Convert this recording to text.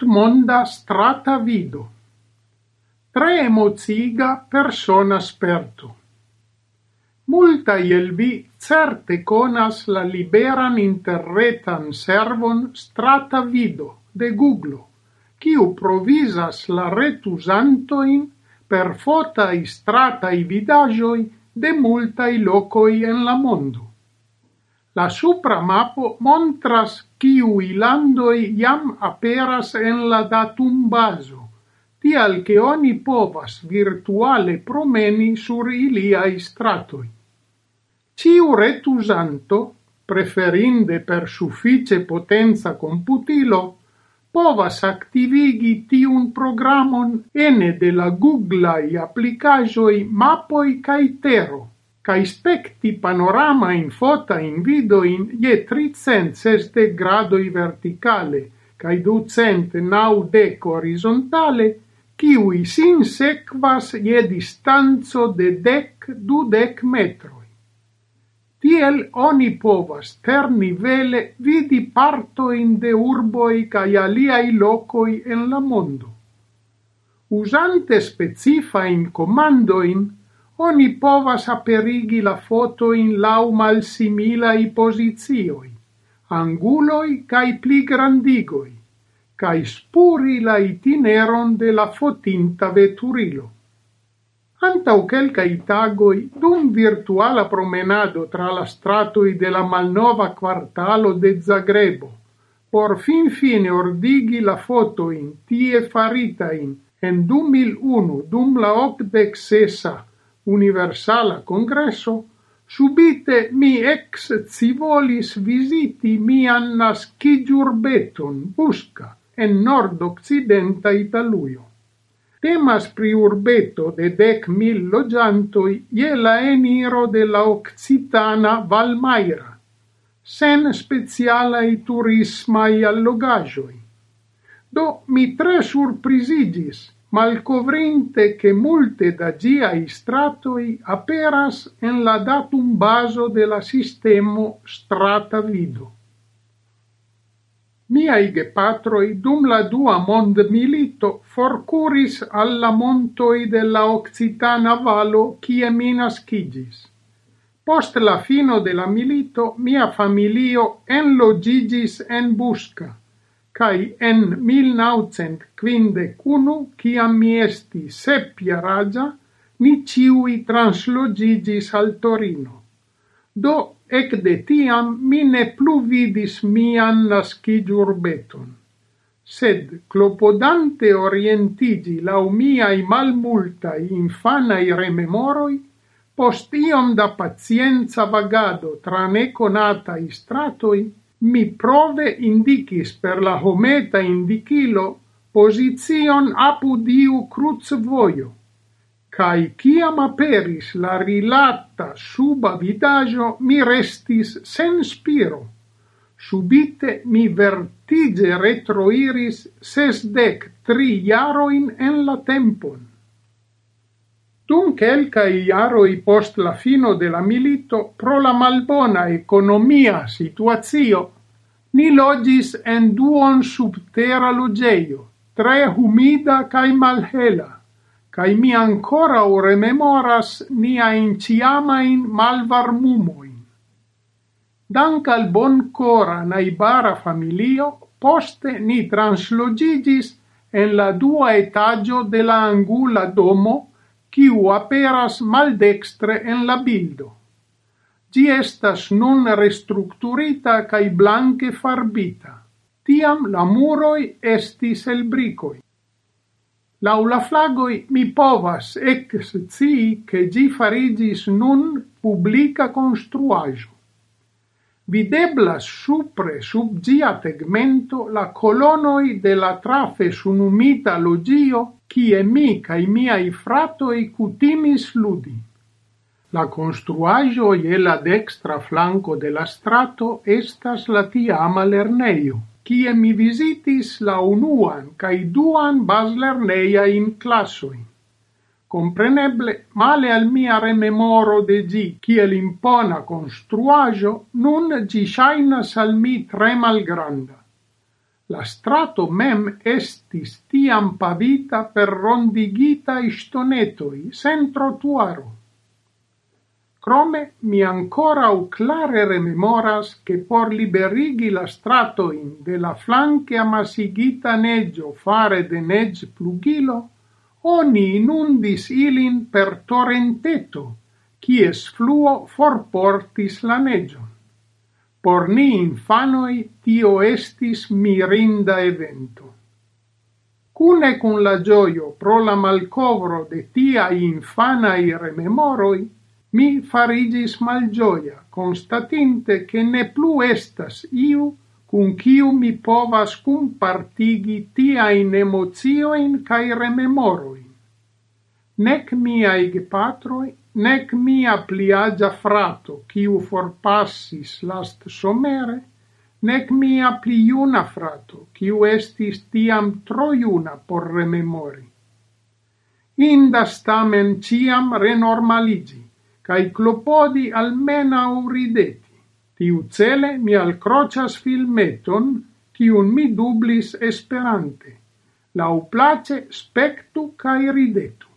tutmonda strata vido. Tre emoziga persona sperto. Multa el vi certe conas la liberan interretan servon strata vido de Google, quiu provisas la retusantoin per fotai stratai vidagioi de multai locoi en la mondo. La supra mapo montras kiuj landoj jam aperas en la datumbazo, tial ke oni povas virtuale promeni sur iliaj stratoj. Ciu retusanto, preferinde per suffice potenza computilo, povas activigi tiun programon ene de la Googlai applicajoi mapoi cae tero cae specti panorama in fota in video in je tricent seste gradoi verticale cae ducent naudec horizontale, kiui sin sequas je distanzo de dec dudec metroi. Tiel oni povas per nivele vidi parto in de urboi cae aliai locoi en la mondo. Usante specifain comandoin, oni povas aperigi la foto in fotojn laŭ posizioi, anguloi cae pli grandigoi, cae spuri la itineron de la fotinta veturilo. Antau quelcae tagoi, dum virtuala promenado tra la stratoi de la malnova quartalo de Zagrebo, por fin fine ordigi la foto in tie farita in en 2001 dum la octec sesa universala congresso, subite mi ex volis visiti mian nascigiurbeton, Busca, en nord-occidenta Italuio. Temas pri urbeto de dec mil logiantoi ie la eniro de la occitana Valmaira, sen specialai turismai allogagioi. Do mi tre surprisigis, malcovrinte che multe da giai stratoi aperas en la datum baso de la sistemo strata vido. Miai gepatroi dum la dua mond milito forcuris alla montoi della Occitana valo cie mi nascigis. Post la fino de la milito mia familio enlogigis en busca Kai en 1951, ciam mi esti sepjaraĝa, ni ciui translogigis al Torino. Do, ec de tiam, mi ne plu vidis mian nascidurbeton. Sed, clopodante orientigi lau miai malmultai infanai rememoroi, post iom da pazienza vagado tra neconatai stratoi, mi prove indicis per la hometa indicilo posizion apud iu crucvojo, cae ciam aperis la rilata suba vidajo mi restis sen spiro. Subite mi vertige retroiris sesdec tri iaroin en la tempon. Dum quelcae iaroi post la fino de la milito, pro la malbona economia situazio, ni logis en duon subtera logeio, tre humida cae malhela, cae mi ancora o rememoras nia inciamain malvarmumoin. Dank al bon cora naibara familio, poste ni translogigis en la dua etagio de la angula domo quiu aperas maldextre en la bildo. Gi estas nun restructurita cae blanche farbita. Tiam la muroi estis el bricoi. Laula flagoi mi povas ec scii che gi farigis nun publica construajo. Videblas supre sub gia tegmento la colonoi de la trafe sunumita logio kie mi cae miai fratoi kutimis ludi. La construajo e la dextra flanco de la strato estas la tiama lerneio, kie mi visitis la unuan cae duan baslerneia in classoin. Compreneble, male al mia rememoro de gi, kiel impona construajo, nun gi shainas al mi tre malgranda. La strato mem estis tiam pavita per rondigita istonetoi, sen trotuaro. Crome mi ancora u clare rememoras che por liberigi la stratoin de la flanque amasigita neggio fare de negg plugilo, oni inundis ilin per torrenteto, quies fluo forportis la neggion. Por ni infanoi tio estis mirinda evento. Cune cun la gioio pro la malcovro de tia infanai rememoroi, mi farigis malgioia, constatinte che ne plu estas iu cun ciu mi povas compartigi tiain emozioin cae rememoroin. Nec miai gepatroi, nec mia pliagia frato, quiu forpassis last somere, nec mia pliuna frato, quiu estis tiam troiuna por rememori. Indas tamen ciam renormaligi, cae clopodi almena urideti. Tiu cele mi alcrocias filmeton, quiun mi dublis esperante. Lau place spectu cae ridetu.